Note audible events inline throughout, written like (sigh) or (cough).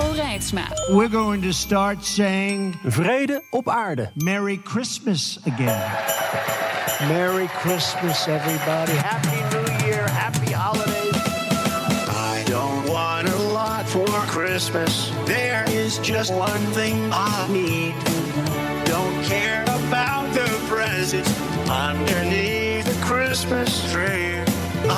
Hugo Reitsma. We're going to start saying Vrede op aarde. Merry Christmas again. Merry Christmas, everybody. Happy New Year. Happy holidays. I don't want a lot for Christmas. There is just one thing I need. Don't care about the presents underneath the Christmas tree.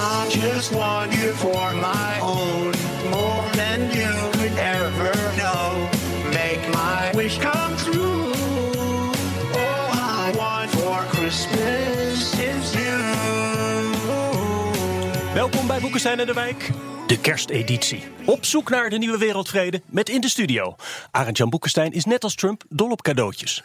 I just want you for my own, more than you could ever know. Make my wish come true. All I want for Christmas is you. Welkom bij Boekenstein en de Wijk. De kersteditie. Op zoek naar de nieuwe wereldvrede met in de studio. Arend-Jan Boekenstein is net als Trump dol op cadeautjes.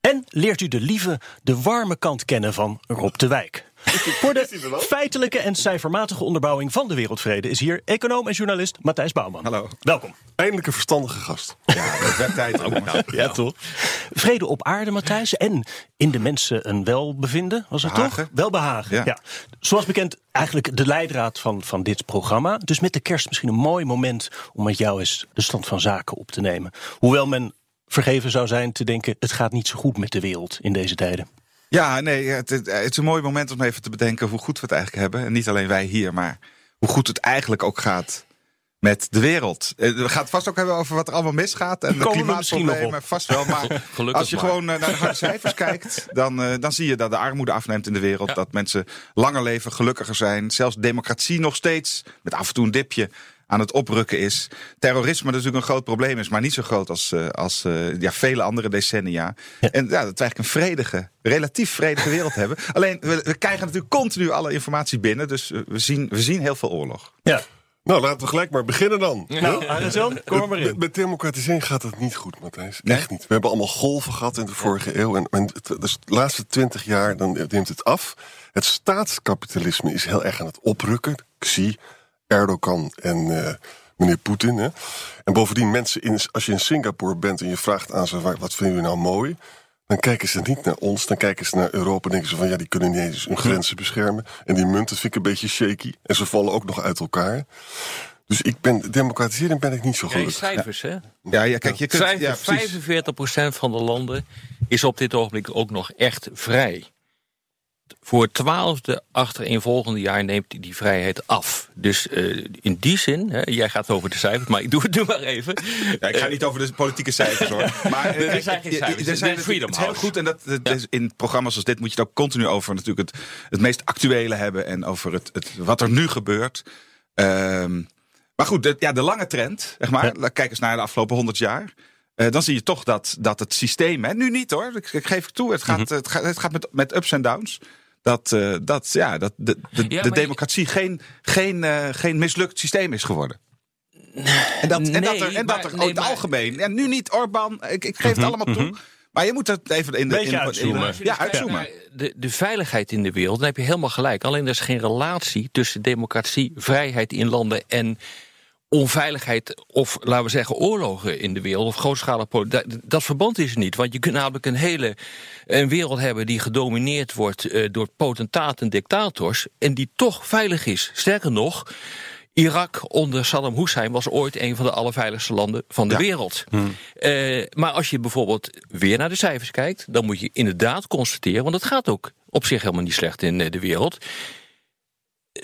En leert u de lieve, de warme kant kennen van Rob de Wijk. (laughs) Voor de feitelijke en cijfermatige onderbouwing van de wereldvrede is hier econoom en journalist Matthijs Bouwman. Hallo. Welkom. Eindelijk een verstandige gast. Ja, dat werd tijd ook. Nou, Ja, toch? Vrede op aarde, Matthijs. En in de mensen een welbevinden, was het Behagen. toch? Welbehagen. Ja. Ja. Zoals bekend, eigenlijk de leidraad van, van dit programma. Dus met de kerst misschien een mooi moment om met jou eens de stand van zaken op te nemen. Hoewel men vergeven zou zijn te denken: het gaat niet zo goed met de wereld in deze tijden. Ja, nee, het, het, is een mooi moment om even te bedenken hoe goed we het eigenlijk hebben. En niet alleen wij hier, maar hoe goed het eigenlijk ook gaat met de wereld. Eh, We gaan het vast ook hebben over wat er allemaal misgaat. En de Komen nog klimaatproblemen, vast wel. Maar (laughs) Gelukkig als je maar. gewoon eh, naar de harde cijfers (laughs) kijkt, dan, eh, dan zie je dat de armoede afneemt in de wereld. Ja. Dat mensen langer leven, gelukkiger zijn. Zelfs democratie nog steeds, met af en toe een dipje, aan het oprukken is. Terrorisme natuurlijk een groot probleem is, maar niet zo groot als, eh, als eh, ja, vele andere decennia. Ja. En ja, dat we eigenlijk een vredige, relatief vredige wereld (laughs) hebben. Alleen, we, we krijgen natuurlijk continu alle informatie binnen. Dus eh, we zien, we zien heel veel oorlog. Ja. Nou, laten we gelijk maar beginnen dan. Nou, Arend-Jan, kom maar Met, in. met democratisering gaat het niet goed, Matthijs. Nee? Echt niet. We hebben allemaal golven gehad in de vorige eeuw. En, en het- dus de laatste twintig jaar dan neemt het af. Het staatskapitalisme is heel erg aan het oprukken. Xi, Erdogan en eh, meneer Poetin. Hè. En bovendien, mensen in, als je in Singapore bent en je vraagt aan ze... "Waar- wat vinden jullie nou mooi... Dan kijken ze niet naar ons, dan kijken ze naar Europa en denken ze van ja, die kunnen niet eens hun grenzen beschermen. En die munt, dat vind ik een beetje shaky. En ze vallen ook nog uit elkaar. Dus ik ben, democratisering ben ik niet zo gelukkig. cijfers, hè? Ja, ja kijk, je kunt. Ja, precies. 45% van de landen is op dit ogenblik ook nog echt vrij. Voor het twaalfde achtereenvolgende jaar neemt die, die vrijheid af. Dus eh, in die zin, hè, jij gaat over de cijfers, maar ik doe het doe maar even. Ja, ik ga niet over de politieke cijfers hoor. (laughs) Maar eh, Er kijk, zijn geen cijfers. Er zijn Freedom het is heel goed en dat, dat is in programma's als dit moet je het ook continu over natuurlijk het, het meest actuele hebben en over het, het, wat er nu gebeurt. Ehm, maar goed, de, ja, de lange trend, zeg maar. Kijk eens naar de afgelopen 100 jaar. Eh, dan zie je toch dat, dat het systeem, hè, nu niet hoor, ik, ik geef het toe, het gaat, Mhm. het gaat, het gaat met, met ups en downs. Dat, eh, dat, ja, dat de, de, Ja, de maar je- democratie geen, geen, eh, geen mislukt systeem is geworden. En dat, en dat Nee, er, en maar- dat er nee, in het maar- algemeen, en nu niet Orbán, ik, ik geef het allemaal toe. Maar je moet het even in de. In, uitzoomen. in- ja, uitzoomen. De, de veiligheid in de wereld, dan heb je helemaal gelijk. Alleen er is geen relatie tussen democratie, vrijheid in landen en onveiligheid of laten we zeggen oorlogen in de wereld of grootschalige. Dat, dat verband is er niet, want je kunt namelijk een hele een wereld hebben die gedomineerd wordt eh, door potentaten en dictators en die toch veilig is. Sterker nog, Irak onder Saddam Hussein was ooit een van de allerveiligste landen van de Ja. wereld. Eh, maar als je bijvoorbeeld weer naar de cijfers kijkt, dan moet je inderdaad constateren, want het gaat ook op zich helemaal niet slecht in eh, de wereld.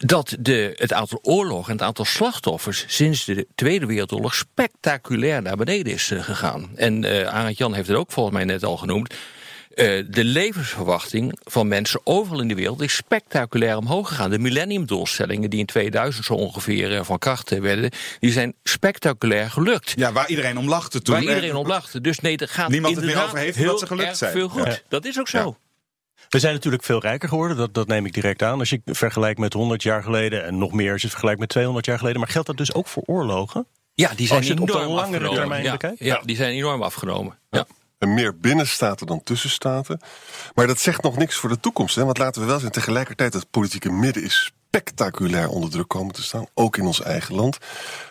Dat de, het aantal oorlogen en het aantal slachtoffers sinds de Tweede Wereldoorlog spectaculair naar beneden is eh, gegaan. En eh Arend Jan heeft het ook volgens mij net al genoemd. Eh, de levensverwachting van mensen overal in de wereld is spectaculair omhoog gegaan. De millenniumdoelstellingen die in 2000 zo ongeveer van kracht werden, die zijn spectaculair gelukt. Ja, waar iedereen om lachte toen. Waar iedereen En- op lachte. Dus nee, er gaat Niemand het meer inderdaad over heeft heel omdat ze gelukt erg zijn. veel goed. Ja. Dat is ook zo. We zijn natuurlijk veel rijker geworden, dat, dat neem ik direct aan. Als je vergelijkt met 100 jaar geleden en nog meer als je het vergelijkt met 200 jaar geleden. Maar geldt dat dus ook voor oorlogen? Ja, die zijn Als je het op de enorm langere afgenomen. termijn ja, bekijkt? Ja, die zijn enorm afgenomen. Ja. En meer binnenstaten dan tussenstaten. Maar dat zegt nog niks voor de toekomst. Hè? Want laten we wel zijn, tegelijkertijd het politieke midden is spectaculair onder druk komen te staan. Ook in ons eigen land.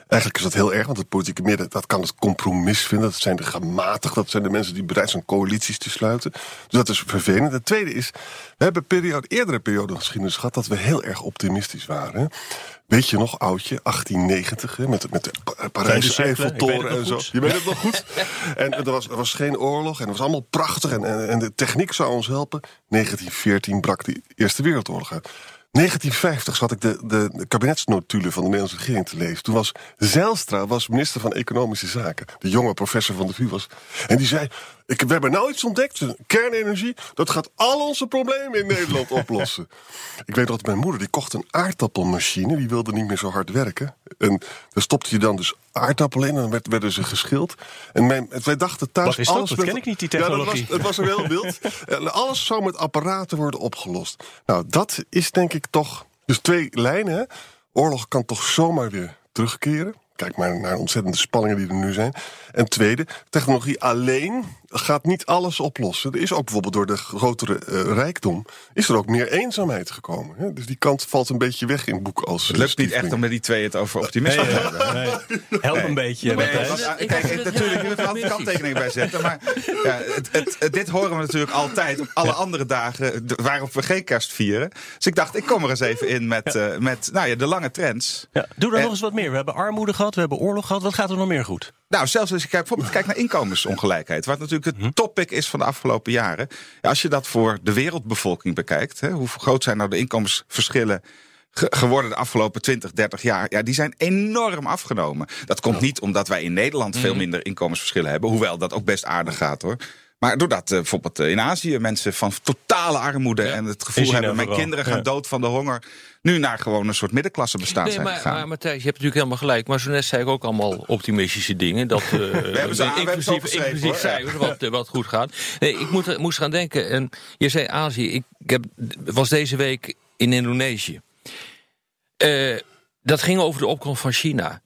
Eigenlijk is dat heel erg, want het politieke midden dat kan het compromis vinden. Dat zijn de gematigden, dat zijn de mensen die bereid zijn coalities te sluiten. Dus dat is vervelend. Het tweede is, we hebben periode, eerdere periode geschiedenis gehad dat we heel erg optimistisch waren. Weet je nog, oudje, 1890, hè, met, met de Pa- Parijse Eiffeltoren en zo. goed. Je weet het nog goed. En er was, er was geen oorlog en het was allemaal prachtig. En, en, en de techniek zou ons helpen. 1914 brak de Eerste Wereldoorlog uit. 1950 zat ik de, de, kabinetsnotulen van de Nederlandse regering te lezen. Toen was Zijlstra was minister van Economische Zaken. De jonge professor van de VU was. En die zei, ik, we hebben nou iets ontdekt. Kernenergie, dat gaat al onze problemen in Nederland (laughs) oplossen. Ik weet dat mijn moeder, die kocht een aardappelmachine. Die wilde niet meer zo hard werken. En daar stopte je dan dus aardappelen in. En dan werd, werden ze geschild. En mijn, wij dachten thuis... Wat is dat? alles Dat met- ken ik niet, die Ja, dat technologie. was, het was er heel wild. (laughs) En alles zou met apparaten worden opgelost. Nou, dat is denk ik toch... Dus twee lijnen. hè. Oorlog kan toch zomaar weer terugkeren. Kijk maar naar de ontzettende spanningen die er nu zijn. En tweede, technologie alleen gaat niet alles oplossen. Er is ook bijvoorbeeld door de grotere eh, rijkdom... is er ook meer eenzaamheid gekomen. Hè? Dus die kant valt een beetje weg in het boek als... Het eh, lukt niet echt om met die twee het over optimisme te hebben. Nee. Help een beetje. Nee, Matthijs. dat- ik kijk, het natuurlijk, je moet er kanttekeningen bij zetten. Maar ja, het, het, het- dit horen we natuurlijk altijd op alle andere dagen waarop we geen kerst vieren. Dus ik dacht, ik kom er eens even in met, eh, met nou ja, de lange trends. Ja, doe er En- nog eens wat meer. We hebben armoede gehad, we hebben oorlog gehad. Wat gaat er nog meer goed? Nou, zelfs als je kijkt, bijvoorbeeld kijkt naar inkomensongelijkheid. Wat natuurlijk Mhm. het topic is van de afgelopen jaren. Ja, als je dat voor de wereldbevolking bekijkt. Hè, hoe groot zijn nou de inkomensverschillen ge- geworden de afgelopen 20, 30 jaar? Ja, die zijn enorm afgenomen. Dat komt niet omdat wij in Nederland Mhm. veel minder inkomensverschillen hebben. Hoewel dat ook best aardig gaat hoor. Maar doordat eh, bijvoorbeeld eh, in Azië mensen van totale armoede en het gevoel hebben: mijn vooral, kinderen gaan ja. dood van de honger. nu naar gewoon een soort middenklasse bestaan Nee, zijn maar, gegaan. maar Matthijs, je hebt natuurlijk helemaal gelijk. Maar zo net zei ik ook allemaal optimistische dingen. Dat, uh, hebben ze aan- we hebben ze inclusief, inclusief cijfers, wat, wat goed gaat. Nee, ik moet, moest gaan denken. En je zei Azië. Ik, ik heb, was deze week in Indonesië. Eh, dat ging over de opkomst van China.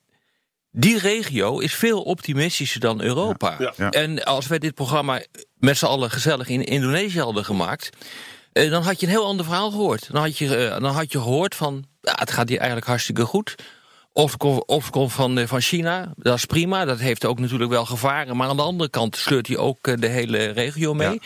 Die regio is veel optimistischer dan Europa. Ja. Ja. En als wij dit programma met z'n allen gezellig in Indonesië hadden gemaakt. eh, dan had je een heel ander verhaal gehoord. Dan had je, eh, dan had je gehoord van. Ja, het gaat hier eigenlijk hartstikke goed. Opkomst opkomst van, eh, van China, dat is prima. Dat heeft ook natuurlijk wel gevaren. Maar aan de andere kant sleurt hij ook de hele regio mee.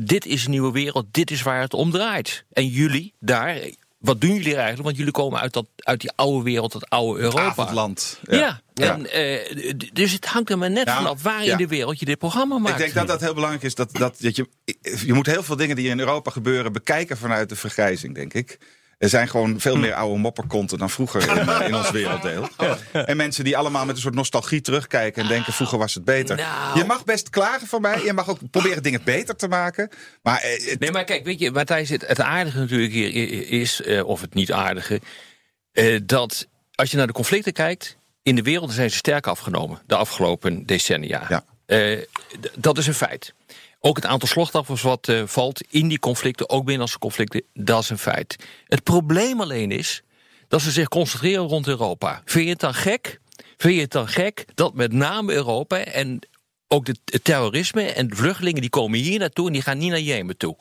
Dit is een nieuwe wereld. Dit is waar het om draait. En jullie daar. Wat doen jullie eigenlijk? Want jullie komen uit, dat, uit die oude wereld, dat oude Europa. Avondland. Ja, Ja. En, eh, dus het hangt er maar net Ja, vanaf waar ja. in de wereld je dit programma maakt. Ik denk dat dat heel belangrijk is. Dat, dat, dat je, je moet heel veel dingen die in Europa gebeuren bekijken vanuit de vergrijzing, denk ik. Er zijn gewoon veel meer oude mopperkonten dan vroeger in, eh, in ons (laughs) werelddeel. En mensen die allemaal met een soort nostalgie terugkijken en denken: vroeger was het beter. Nou. Je mag best klagen van mij. Je mag ook proberen dingen beter te maken. Maar eh, het- Nee, maar kijk, weet je, Matthijs, het, het aardige natuurlijk hier is, eh, of het niet aardige, dat als je naar de conflicten kijkt, in de wereld zijn ze sterk afgenomen de afgelopen decennia. Ja. Dat is een feit. Ook het aantal slachtoffers wat eh, valt in die conflicten, ook binnenlandse conflicten, dat is een feit. Het probleem alleen is dat ze zich concentreren rond Europa. Vind je het dan gek? Vind je het dan gek dat met name Europa en ook het terrorisme en de vluchtelingen die komen hier naartoe en die gaan niet naar Jemen toe?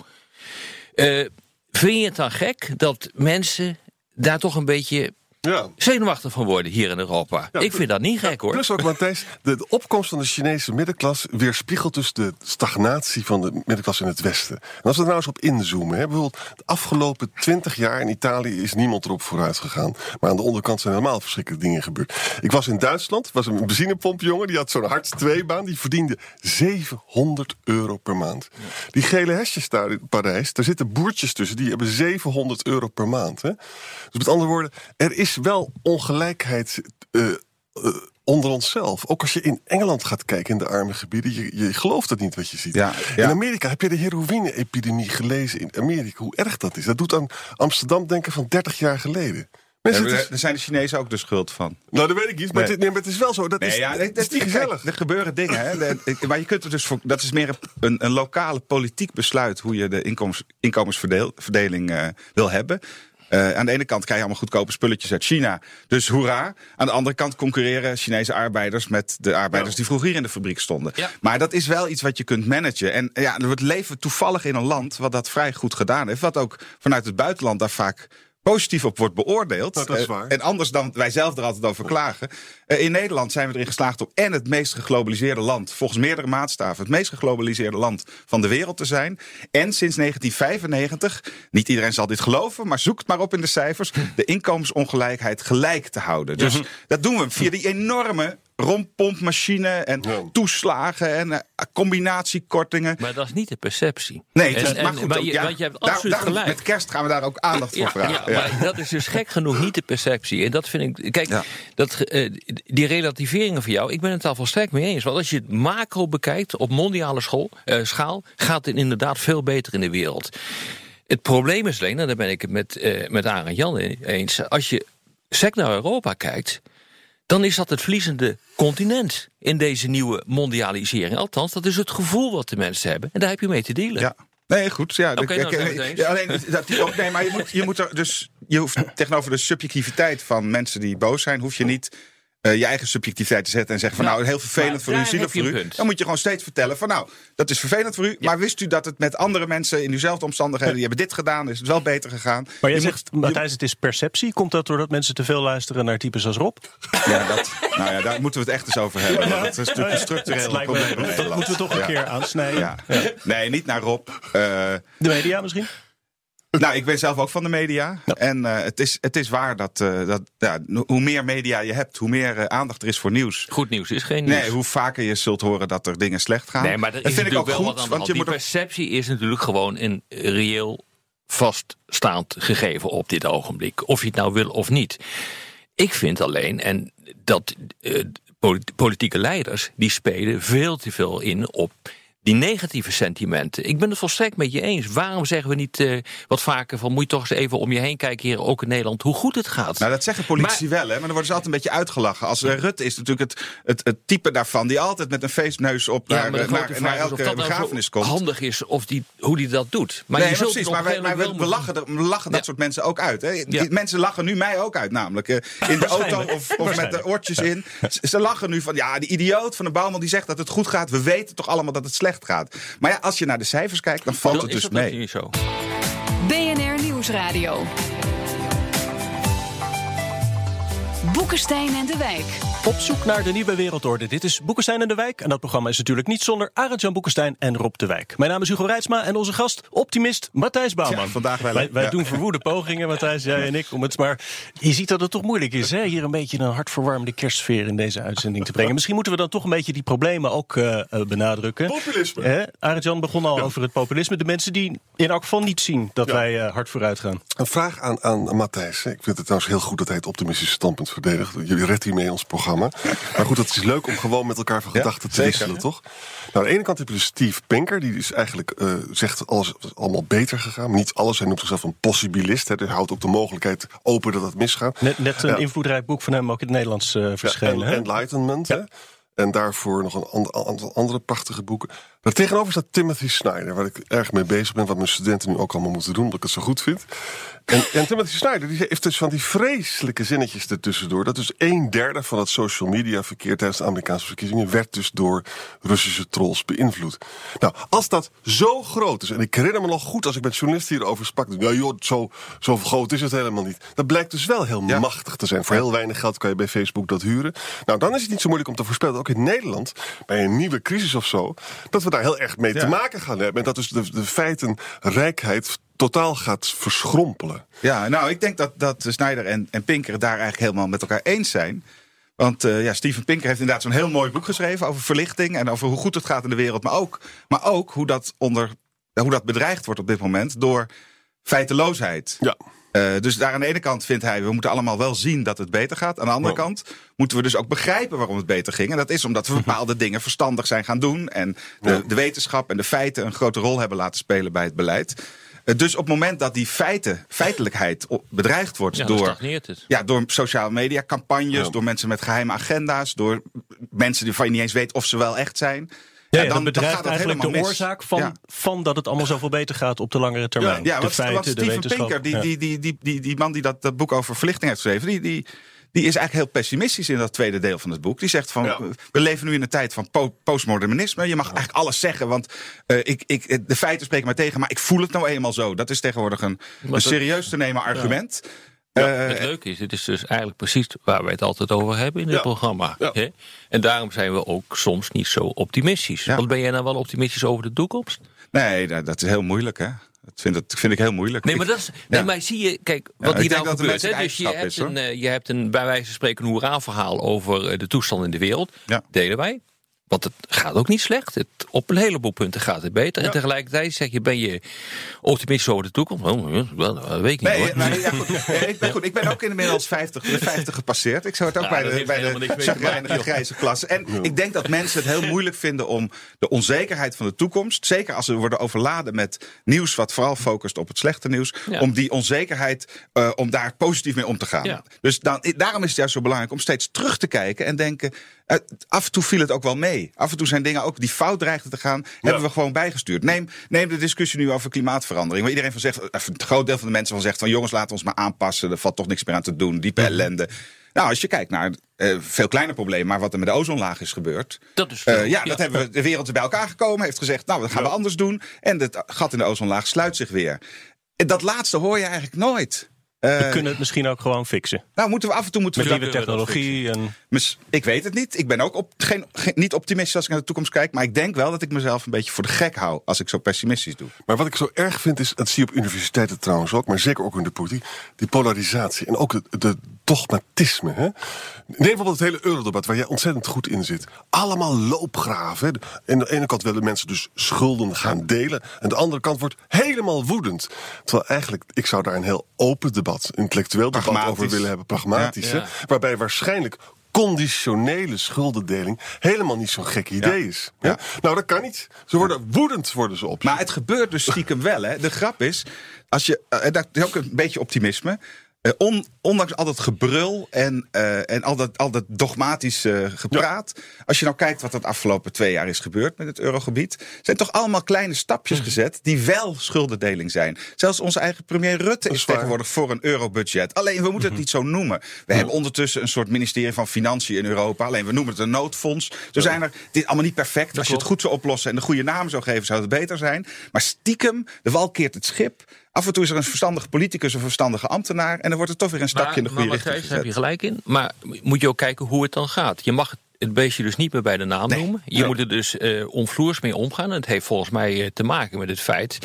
Eh, vind je het dan gek dat mensen daar toch een beetje Ja. zenuwachtig van worden hier in Europa? Ik vind dat niet gek hoor. Plus ook, Matthijs, de, de opkomst van de Chinese middenklasse weerspiegelt dus de stagnatie van de middenklasse in het Westen. En als we er nou eens op inzoomen, hè, bijvoorbeeld de afgelopen twintig jaar in Italië is niemand erop vooruit gegaan. Maar aan de onderkant zijn helemaal verschrikkelijke dingen gebeurd. Ik was in Duitsland, was een benzinepompjongen, die had zo'n hart 2 baan, die verdiende 700 euro per maand. Die gele hesjes daar in Parijs, daar zitten boertjes tussen, die hebben 700 euro per maand. Hè. Dus met andere woorden, er is wel ongelijkheid. eh, eh, onder onszelf. Ook als je in Engeland gaat kijken in de arme gebieden, je, je gelooft het niet wat je ziet. Ja, ja. In Amerika heb je de heroïne-epidemie gelezen in Amerika, hoe erg dat is. Dat doet aan Amsterdam denken van 30 jaar geleden. Mensen, is- daar zijn de Chinezen ook de schuld van. nou, dat weet ik niet. Maar, Nee. het, nee, maar het is wel zo. Dat is, ja, dat is niet gezellig. er gebeuren dingen. Hè. Maar je kunt er dus voor, dat is meer een, een, een lokale politiek besluit hoe je de inkomens, inkomensverdeling eh, wil hebben. Eh, aan de ene kant krijg je allemaal goedkope spulletjes uit China. Dus hoera. Aan de andere kant concurreren Chinese arbeiders met de arbeiders die vroeger hier in de fabriek stonden. Ja. Maar dat is wel iets wat je kunt managen. En ja, we leven toevallig in een land wat dat vrij goed gedaan heeft. Wat ook vanuit het buitenland daar vaak positief op wordt beoordeeld. Dat is Eh, waar. en anders dan wij zelf er altijd over klagen. Eh, in Nederland zijn we erin geslaagd om en het meest geglobaliseerde land, volgens meerdere maatstaven, het meest geglobaliseerde land van de wereld te zijn. En sinds 1995, niet iedereen zal dit geloven, maar zoek het maar op in de cijfers, de inkomensongelijkheid gelijk te houden. Dus Mhm. dat doen we via die enorme rompompmachine en Ja. toeslagen en eh, combinatiekortingen. Maar dat is niet de perceptie. Nee, het is, En- maar goed, maar ook, je, ja, want je hebt daar- absoluut gelijk. Met kerst gaan we daar ook aandacht voor Ja, vragen. ja, maar dat is dus gek genoeg niet de perceptie. En dat vind ik. Kijk, Ja. dat, eh, die relativeringen van jou, ik ben het daar volstrekt mee eens. Want als je het macro bekijkt op mondiale school, eh, schaal, gaat het inderdaad veel beter in de wereld. Het probleem is alleen, en daar ben ik het met, eh met Arend Jan eens. Als je sec naar Europa kijkt, dan is dat het verliezende continent in deze nieuwe mondialisering. Althans, dat is het gevoel wat de mensen hebben. En daar heb je mee te dealen. Ja. Nee, goed. Ja, ik- nou ja, alleen, dat, ook- nee, maar je moet, je moet er dus. Je hoeft tegenover de subjectiviteit van mensen die boos zijn, hoef je niet. Eh, je eigen subjectiviteit te zetten en zeggen van Nou, nou, heel vervelend voor u, zielig voor u. punt. Dan moet je gewoon steeds vertellen van nou, dat is vervelend voor u. Maar wist u dat het met andere mensen in uwzelfde omstandigheden, die hebben dit gedaan, is het wel beter gegaan. Maar jij Je zegt, moet- Matthijs, het is perceptie. Komt dat doordat mensen te veel luisteren naar types als Rob? ja, dat, nou ja, daar moeten we het echt eens over hebben. Dat is natuurlijk een structureel Dat lijkt me- probleem. in dat moeten we toch een keer aansnijden. Ja. Nee, niet naar Rob. Eh, De media misschien? Nou, ik ben zelf ook van de media. En eh, het, is, het is waar dat, eh, dat ja, hoe meer media je hebt, hoe meer eh, aandacht er is voor nieuws. Goed nieuws is geen nieuws. Nee, hoe vaker je zult horen dat er dingen slecht gaan. Nee, maar dat, dat is vind ik ook wel goed. Want je Die moet ook- perceptie is natuurlijk gewoon een reëel vaststaand gegeven op dit ogenblik. Of je het nou wil of niet. Ik vind alleen, en dat polit- politieke leiders, die spelen veel te veel in op die negatieve sentimenten. Ik ben het volstrekt met je eens. Waarom zeggen we niet eh, wat vaker van moet je toch eens even om je heen kijken hier ook in Nederland hoe goed het gaat? Nou, dat zeggen politici wel, hè? Maar dan worden ze altijd een beetje uitgelachen. Als eh, Rutte is natuurlijk het, het, het type daarvan die altijd met een feestneus op Ja, naar, maar naar, elke dat nou begrafenis komt. handig is of die, hoe die dat doet. Maar nee, je maar zult precies. Maar wij, we, wel lachen, er- we lachen dat soort mensen ook uit. Hè? Die mensen lachen nu mij ook uit, namelijk. eh, in de auto of, of met de oortjes in. Ze, ze lachen nu van, ja, die idioot van de bouwman die zegt dat het goed gaat. We weten toch allemaal dat het slecht gaat. Maar ja, als je naar de cijfers kijkt, dan valt Dan het is dus dat mee. niet zo. BNR Nieuwsradio. Boekenstein en de Wijk. Op zoek naar de nieuwe wereldorde. Dit is Boekenstein en de Wijk. En dat programma is natuurlijk niet zonder Arend-Jan Boekenstein en Rob de Wijk. Mijn naam is Hugo Reitsma en onze gast, optimist Matthijs Bouwman. Ja, vandaag wel? Wij, wij Ja. doen verwoede pogingen, Matthijs, jij en ik. Om het, maar je ziet dat het toch moeilijk is, hè? Hier een beetje een hartverwarmende kerstsfeer in deze uitzending te brengen. Misschien moeten we dan toch een beetje die problemen ook eh, eh, benadrukken. Populisme. Hè? Arend-Jan begon al over het populisme. De mensen die in elk geval niet zien dat Ja. wij eh, hard vooruit gaan. Een vraag aan, aan Matthijs. Ik vind het trouwens heel goed dat hij het optimistische standpunt verdedigt. Jullie redt hiermee ons programma. Maar goed, het is leuk om gewoon met elkaar van gedachten te zeker. wisselen, toch? Nou, aan de ene kant heb je dus Steve Pinker. Die is eigenlijk eh, zegt alles is allemaal beter gegaan. Niet alles. Hij noemt zichzelf een possibilist. Hè, dus hij houdt ook de mogelijkheid open dat het misgaat. Net, net een Ja. invloedrijk boek van hem ook in het Nederlands eh, verschenen. Ja, hè? en- Enlightenment. Ja. Hè? En daarvoor nog een an- aantal andere prachtige boeken. Daartegenover staat Timothy Snyder, waar ik erg mee bezig ben. Wat mijn studenten nu ook allemaal moeten doen, omdat ik het zo goed vind. En, en Timothy Snyder die heeft dus van die vreselijke zinnetjes ertussendoor. Dat dus een derde van het social media verkeer tijdens de Amerikaanse verkiezingen werd dus door Russische trolls beïnvloed. Nou, als dat zo groot is, en ik herinner me nog goed als ik met journalisten hierover sprak. Ja joh, zo, zo groot is het helemaal niet. Dat blijkt dus wel heel Ja. machtig te zijn. Voor heel weinig geld kan je bij Facebook dat huren. Nou, dan is het niet zo moeilijk om te voorspellen, ook in Nederland, bij een nieuwe crisis of zo, dat we daar heel erg mee Ja. te maken gaan hebben. En dat dus de, de feitenrijkheid totaal gaat verschrompelen. Ja, nou, ik denk dat, dat Snyder en, en Pinker daar eigenlijk helemaal met elkaar eens zijn. Want eh, ja, Steven Pinker heeft inderdaad zo'n heel mooi boek geschreven over verlichting en over hoe goed het gaat in de wereld. Maar ook, maar ook hoe, dat onder, hoe dat bedreigd wordt op dit moment door feiteloosheid. Ja. Eh, dus daar aan de ene kant vindt hij, we moeten allemaal wel zien dat het beter gaat. Aan de andere kant moeten we dus ook begrijpen waarom het beter ging. En dat is omdat we (laughs) bepaalde dingen verstandig zijn gaan doen. En de, de wetenschap en de feiten een grote rol hebben laten spelen bij het beleid. Eh, Dus op het moment dat die feiten, feitelijkheid bedreigd wordt Ja, dan door, stagneert het. ja, door sociale media campagnes, door mensen met geheime agenda's, door mensen die van je niet eens weet of ze wel echt zijn. Ja, Ja, dan, bedrijft gaat het eigenlijk de helemaal mis. oorzaak van, Ja. van dat het allemaal zoveel beter gaat op de langere termijn. Ja, de want, feiten, want de Steven. Pinker, die, Ja. die, die, die, die, die man die dat, dat boek over verlichting heeft geschreven, die, die, die is eigenlijk heel pessimistisch in dat tweede deel van het boek. Die zegt van, Ja. we leven nu in een tijd van po- postmodernisme. Je mag eigenlijk alles zeggen, want eh, ik, ik, de feiten spreken mij tegen, maar ik voel het nou eenmaal zo. Dat is tegenwoordig een, een serieus te nemen argument. Ja, Eh, het leuke is, het is dus eigenlijk precies waar wij het altijd over hebben in dit Ja. programma. Ja. hè? En daarom zijn we ook soms niet zo optimistisch. Ja. Want ben jij nou wel optimistisch over de toekomst? nee, dat, dat is heel moeilijk, hè. Dat vind, dat vind ik heel moeilijk. Nee, maar, dat is, nee, ja. maar zie je, kijk, wat ik hier nou gebeurt. Hè? Dus je hebt, is, een, eh, je hebt een, bij wijze van spreken, een hoera-verhaal over eh, de toestand in de wereld. Ja. Delen wij. Want het gaat ook niet slecht. Het, op een heleboel punten gaat het beter. En tegelijkertijd zeg je, ben je optimistisch over de toekomst? Oh, ja, wel, dat weet ik niet Nee, hoor. maar, ja, goed. Ja, ik, ben goed. ik ben ook inmiddels 50, de 50 gepasseerd. Ik zou het ook bij de, bij de grijze klasse. En ik denk dat mensen het heel moeilijk vinden om de onzekerheid van de toekomst, zeker als ze worden overladen met nieuws wat vooral focust op het slechte nieuws, om die onzekerheid, eh, om daar positief mee om te gaan. Dus dan, daarom is het juist zo belangrijk om steeds terug te kijken en denken, af en toe viel het ook wel mee. Af en toe zijn dingen ook die fout dreigden te gaan, hebben we gewoon bijgestuurd. Neem, neem de discussie nu over klimaatverandering. Waar iedereen van zegt, eh, een groot deel van de mensen van zegt van jongens, laten we ons maar aanpassen. Er valt toch niks meer aan te doen. Diepe ellende. Nou, als je kijkt naar eh, veel kleiner probleem, maar wat er met de ozonlaag is gebeurd. Dat is Eh, ja. dat hebben we, de wereld is bij elkaar gekomen, heeft gezegd, nou, dat gaan we anders doen. En het gat in de ozonlaag sluit zich weer. En dat laatste hoor je eigenlijk nooit. Eh, We kunnen het misschien ook gewoon fixen. nou, moeten we af en toe moeten Met nieuwe technologie. En, Ik weet het niet. Ik ben ook op, geen, geen- niet optimistisch als ik naar de toekomst kijk. Maar ik denk wel dat ik mezelf een beetje voor de gek hou als ik zo pessimistisch doe. Maar wat ik zo erg vind is, dat zie je op universiteiten trouwens ook, maar zeker ook in de politiek, die polarisatie en ook het de dogmatisme. Hè? Neem bijvoorbeeld het hele eurodebat waar jij ontzettend goed in zit. Allemaal loopgraven. En aan de ene kant willen mensen dus schulden gaan delen. En de andere kant wordt helemaal woedend. Terwijl eigenlijk, ik zou daar een heel open debat, intellectueel debat over willen hebben. Pragmatisch. Ja. hè? Waarbij waarschijnlijk conditionele schuldendeling helemaal niet zo'n gek idee is. Ja? Nou, dat kan niet. Ze worden woedend worden ze op. Maar het gebeurt dus stiekem wel. Hè. De grap is, als je, eh, dat is ook een beetje optimisme. Eh, on- ondanks al dat gebrul en, eh, en al, dat, al dat dogmatisch eh, gepraat. Als je nou kijkt wat er de afgelopen twee jaar is gebeurd met het eurogebied. zijn toch allemaal kleine stapjes Hm. gezet die wel schuldendeling zijn. Zelfs onze eigen premier Rutte is, tegenwoordig voor een eurobudget. Alleen we moeten het niet zo noemen. We hebben ondertussen een soort ministerie van Financiën in Europa. Alleen we noemen het een noodfonds. Zo zijn er, dit is allemaal niet perfect. Als je het goed zou oplossen en de goede naam zou geven, zou het beter zijn. Maar stiekem, de wal keert het schip. Af en toe is er een verstandige politicus, een verstandige ambtenaar. En dan wordt er toch weer een stapje in de goede maar richting Matthijs, daar heb je gelijk in. Maar moet je ook kijken hoe het dan gaat. Je mag het- beestje dus niet meer bij de naam Nee. noemen. Je moet er dus eh omvloers mee omgaan. En het heeft volgens mij eh, te maken met het feit...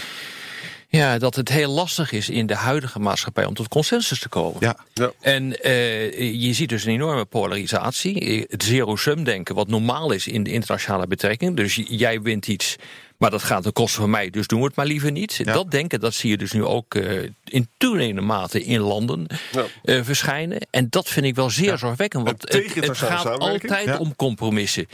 Ja, dat het heel lastig is in de huidige maatschappij om tot consensus te komen. Ja. Ja. En eh, je ziet dus een enorme polarisatie. Het zero-sum denken, wat normaal is in de internationale betrekking. Dus jij wint iets, maar dat gaat ten koste van mij, dus doen we het maar liever niet. Dat denken, dat zie je dus nu ook eh, in toenemende mate in landen Ja. eh, verschijnen. En dat vind ik wel zeer zorgwekkend, want het, het gaat altijd om compromissen.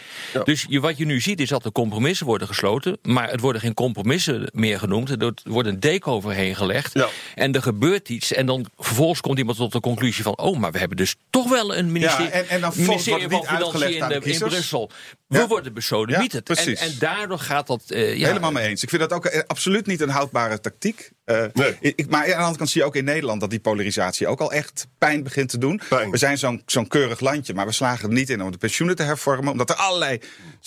Dus je, wat je nu ziet is dat er compromissen worden gesloten, maar het worden geen compromissen meer genoemd. Er wordt een deken overheen gelegd en er gebeurt iets. En dan vervolgens komt iemand tot de conclusie van, oh, maar we hebben dus toch wel een ministerie, Ja, en- en dan ministerie van Financiën in, in. Brussel. We worden besodemieterd. En, en daardoor gaat dat... eh, Helemaal mee eens. Ik vind dat ook eh, absoluut niet een houdbare tactiek. Eh, Nee. ik, maar aan de andere kant zie je ook in Nederland dat die polarisatie ook al echt pijn begint te doen. Pijn. We zijn zo'n zo'n keurig landje, maar we slagen er niet in om de pensioenen te hervormen. Omdat er allerlei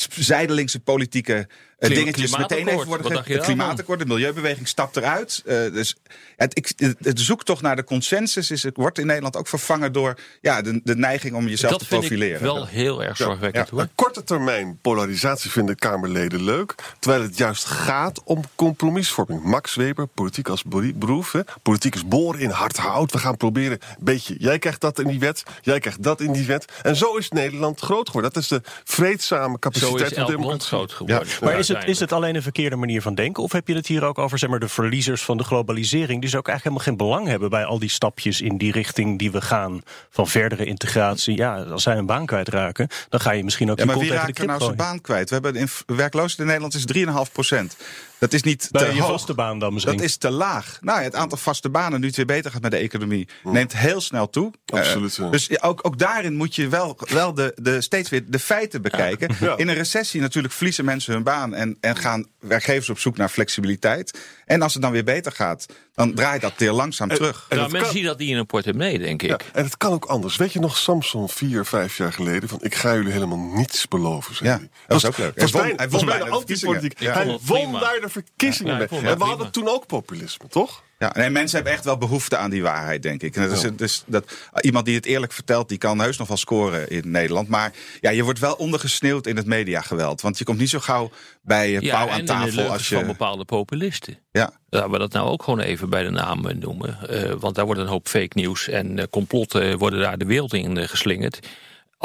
zijdelingse politieke eh, Klima- dingetjes meteen even worden Wat ge- dacht je Het klimaatakkoord, de milieubeweging stapt eruit. Eh, dus het, ik, het, het zoektocht naar de consensus is, het wordt in Nederland ook vervangen door ja, de, de neiging om jezelf dat te vind profileren. ik wel heel erg zorgwekkend. ja. korte termijn polarisatie vinden Kamerleden leuk. Terwijl het juist gaat om compromisvorming. Max Weber, politiek als beroep. Hè. Politiek is boren in hard hout. We gaan proberen een beetje. Jij krijgt dat in die wet. Jij krijgt dat in die wet. En zo is Nederland groot geworden. Dat is de vreedzame Zo capaciteit is van elk land democratie. groot geworden. maar is het, is het alleen een verkeerde manier van denken? Of heb je het hier ook over zeg maar, de verliezers van de globalisering... die ze ook eigenlijk helemaal geen belang hebben bij al die stapjes in die richting die we gaan... van verdere integratie. Ja, als zij een baan kwijtraken, dan ga je misschien ook Ja, je maar wie de raakt er nou zijn baan kwijt? We hebben in werkloosheid in Nederland is 3,5 procent. Dat is niet Bij te je hoog. vaste baan dan misschien. Dat is te laag. Nou, ja, het aantal vaste banen, nu het weer beter gaat met de economie, neemt heel snel toe. Absoluut, Eh, ja. dus ook, ook daarin moet je wel, wel de, de, steeds weer de feiten bekijken. Ja. In een recessie natuurlijk verliezen mensen hun baan en, en gaan werkgevers op zoek naar flexibiliteit. En als het dan weer beter gaat, dan draait dat weer langzaam terug. En nou, dat mensen kan- zien dat niet in een portemonnee, denk ik. Ja, en het kan ook anders. Weet je nog Samson vier, vijf jaar geleden? Van ik ga jullie helemaal niets beloven. zei Ja, hij. dat was ook leuk. Hij Was won- hij won bijna de verkiezingen. antipolitiek. Ja. Hij won daar de verkiezingen mee. en we hadden toen ook populisme, toch? Ja, nee, mensen hebben echt wel behoefte aan die waarheid, denk ik. En dat is, dus dat, iemand die het eerlijk vertelt, die kan heus nog wel scoren in Nederland. Maar ja, je wordt wel ondergesneeuwd in het mediageweld. Want je komt niet zo gauw bij uh, pauw en aan in de tafel als je... van bepaalde populisten. Ja, Laten we dat nou ook gewoon even bij de naam eh, noemen. Eh, want daar wordt een hoop fake nieuws en eh, complotten worden daar de wereld in eh, geslingerd.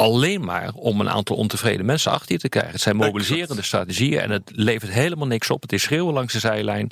Alleen maar om een aantal ontevreden mensen achter je te krijgen. Het zijn mobiliserende strategieën en het levert helemaal niks op. Het is schreeuwen langs de zijlijn.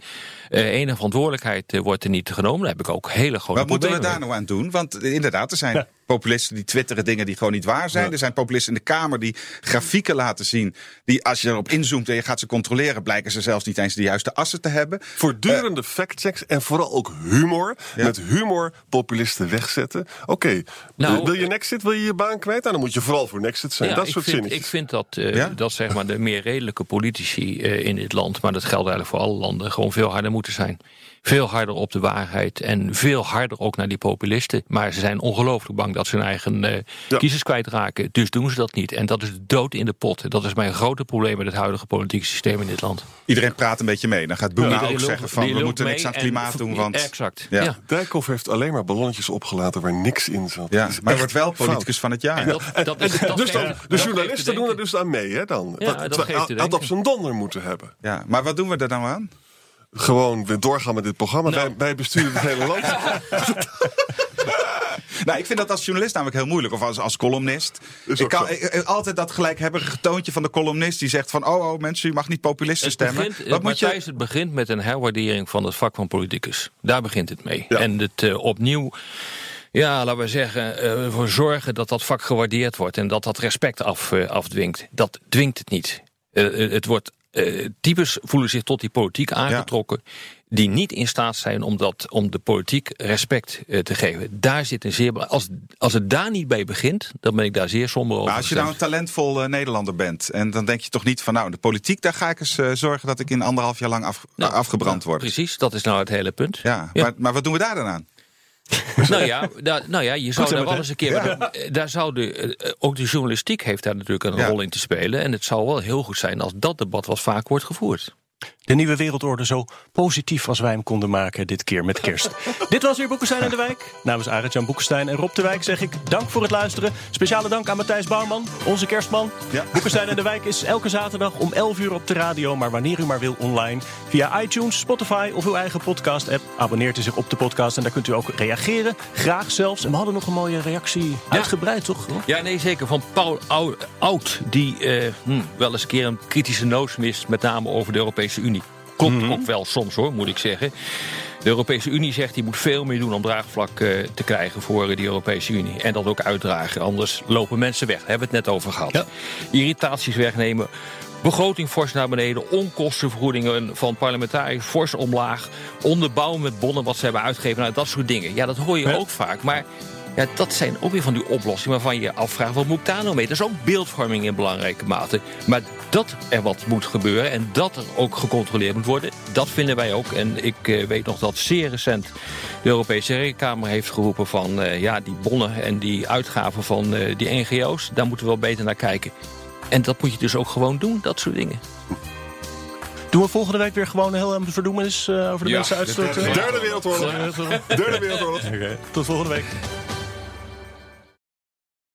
Eh enige verantwoordelijkheid eh, wordt er niet genomen. Daar heb ik ook hele grote Wat moeten we daar mee. nou aan doen? Want eh, inderdaad, er zijn populisten die twitteren dingen die gewoon niet waar zijn. Er zijn populisten in de Kamer die grafieken laten zien. Die als je erop inzoomt en je gaat ze controleren, blijken ze zelfs niet eens de juiste assen te hebben. Voortdurende factchecks en vooral ook humor. Met humor populisten wegzetten. Oké, Nou, wil je Nexit, wil je je baan kwijt? Nou, dan moet je vooral voor Nexit zijn. Ja, dat ik soort vind, zinnetjes. Ik vind dat, eh, Ja? dat zeg maar, de meer redelijke politici eh, in dit land, maar dat geldt eigenlijk voor alle landen, gewoon veel harder moeten zijn. Veel harder op de waarheid en veel harder ook naar die populisten. Maar ze zijn ongelooflijk bang dat ze hun eigen eh, Ja. kiezers kwijtraken. Dus doen ze dat niet. En dat is de dood in de pot. Dat is mijn grote probleem met het huidige politieke systeem in dit land. Iedereen praat een beetje mee. Dan gaat Boema ook zeggen van we moeten niks aan het en- klimaat doen. Want Exact. Ja. Ja. Dijkhoff heeft alleen maar ballonnetjes opgelaten waar niks in zat. ja, maar wordt wel fout. politicus van het jaar. Dat, dat is, (laughs) dat dus dan, de journalisten te doen er dus aan mee, hè dan? Ja, dat terwijl geeft te hij had op zijn donder moeten hebben. Ja, maar wat doen we er nou aan? Gewoon weer doorgaan met dit programma. Nou. Wij, wij besturen het hele land. (laughs) Nou, ik vind dat als journalist namelijk heel moeilijk. Of als, als columnist. Is Ik kan zo. ik- ik- altijd dat gelijkhebbige toontje van de columnist. Die zegt van, oh, oh mensen, u mag niet populisten Het stemmen. begint, Wat moet je... Het begint met een herwaardering van het vak van politicus. Daar begint het mee. Ja. En het eh, opnieuw, ja, laten we zeggen, eh, ervoor zorgen dat dat vak gewaardeerd wordt. En dat dat respect af, eh, afdwingt. Dat dwingt het niet. Het wordt, eh, types voelen zich tot die politiek aangetrokken. Die niet in staat zijn om, dat, om de politiek respect eh, te geven. Daar zit een zeer. Als, als het daar niet bij begint, dan ben ik daar zeer somber over. Maar als je nou een talentvol eh, Nederlander bent. En dan denk je toch niet van, nou, de politiek, daar ga ik eens zorgen dat ik in anderhalf jaar lang af, Nou, afgebrand word. Precies, dat is nou het hele punt. Ja, Ja. Maar, maar wat doen we daar dan aan? (laughs) Nou ja, nou ja je zou zo daar wel eens een keer. Ja. eh, Daar zou de, eh, ook de journalistiek heeft daar natuurlijk een Ja. rol in te spelen. En het zou wel heel goed zijn als dat debat wat vaak wordt gevoerd. De nieuwe wereldorde zo positief als wij hem konden maken dit keer met kerst. (laughs) dit was weer Boekenstein en de Wijk. Namens Arend-Jan Boekenstein en Rob de Wijk zeg ik dank voor het luisteren. Speciale dank aan Matthijs Bouwman, onze kerstman. Ja. Boekenstein en de Wijk is elke zaterdag om 11 uur op de radio... maar wanneer u maar wil online via iTunes, Spotify of uw eigen podcast-app. Abonneert u zich op de podcast en daar kunt u ook reageren. Graag zelfs. En we hadden nog een mooie reactie. Uitgebreid, toch? Ja, nee, zeker. Van Paul Ou- Oud, die eh, hm, wel eens een keer een kritische noot mist, met name over de Europese Unie. Klopt ook wel soms hoor, moet ik zeggen. De Europese Unie zegt die moet veel meer doen om draagvlak eh, te krijgen voor eh, die Europese Unie. En dat ook uitdragen, anders lopen mensen weg. Daar hebben we het net over gehad. Ja. Irritaties wegnemen. Begroting fors naar beneden, onkostenvergoedingen van parlementariërs fors omlaag, onderbouwen met bonnen wat ze hebben uitgegeven, nou, dat soort dingen. Ja, dat hoor je Ja. ook vaak. Maar ja, dat zijn ook weer van die oplossingen waarvan je je afvraagt... wat moet ik daar nou mee? Dat is ook beeldvorming in belangrijke mate. Maar dat er wat moet gebeuren en dat er ook gecontroleerd moet worden... dat vinden wij ook. En ik eh, weet nog dat zeer recent de Europese Rekenkamer heeft geroepen... van eh, ja, die bonnen en die uitgaven van eh, die NGO's... daar moeten we wel beter naar kijken. En dat moet je dus ook gewoon doen, dat soort dingen. Doen we volgende week weer gewoon heel een verdoemenis eh, over de Ja, mensen uitstorten? De derde wereldoorlog. Derde wereldoorlog. Oké, tot volgende week.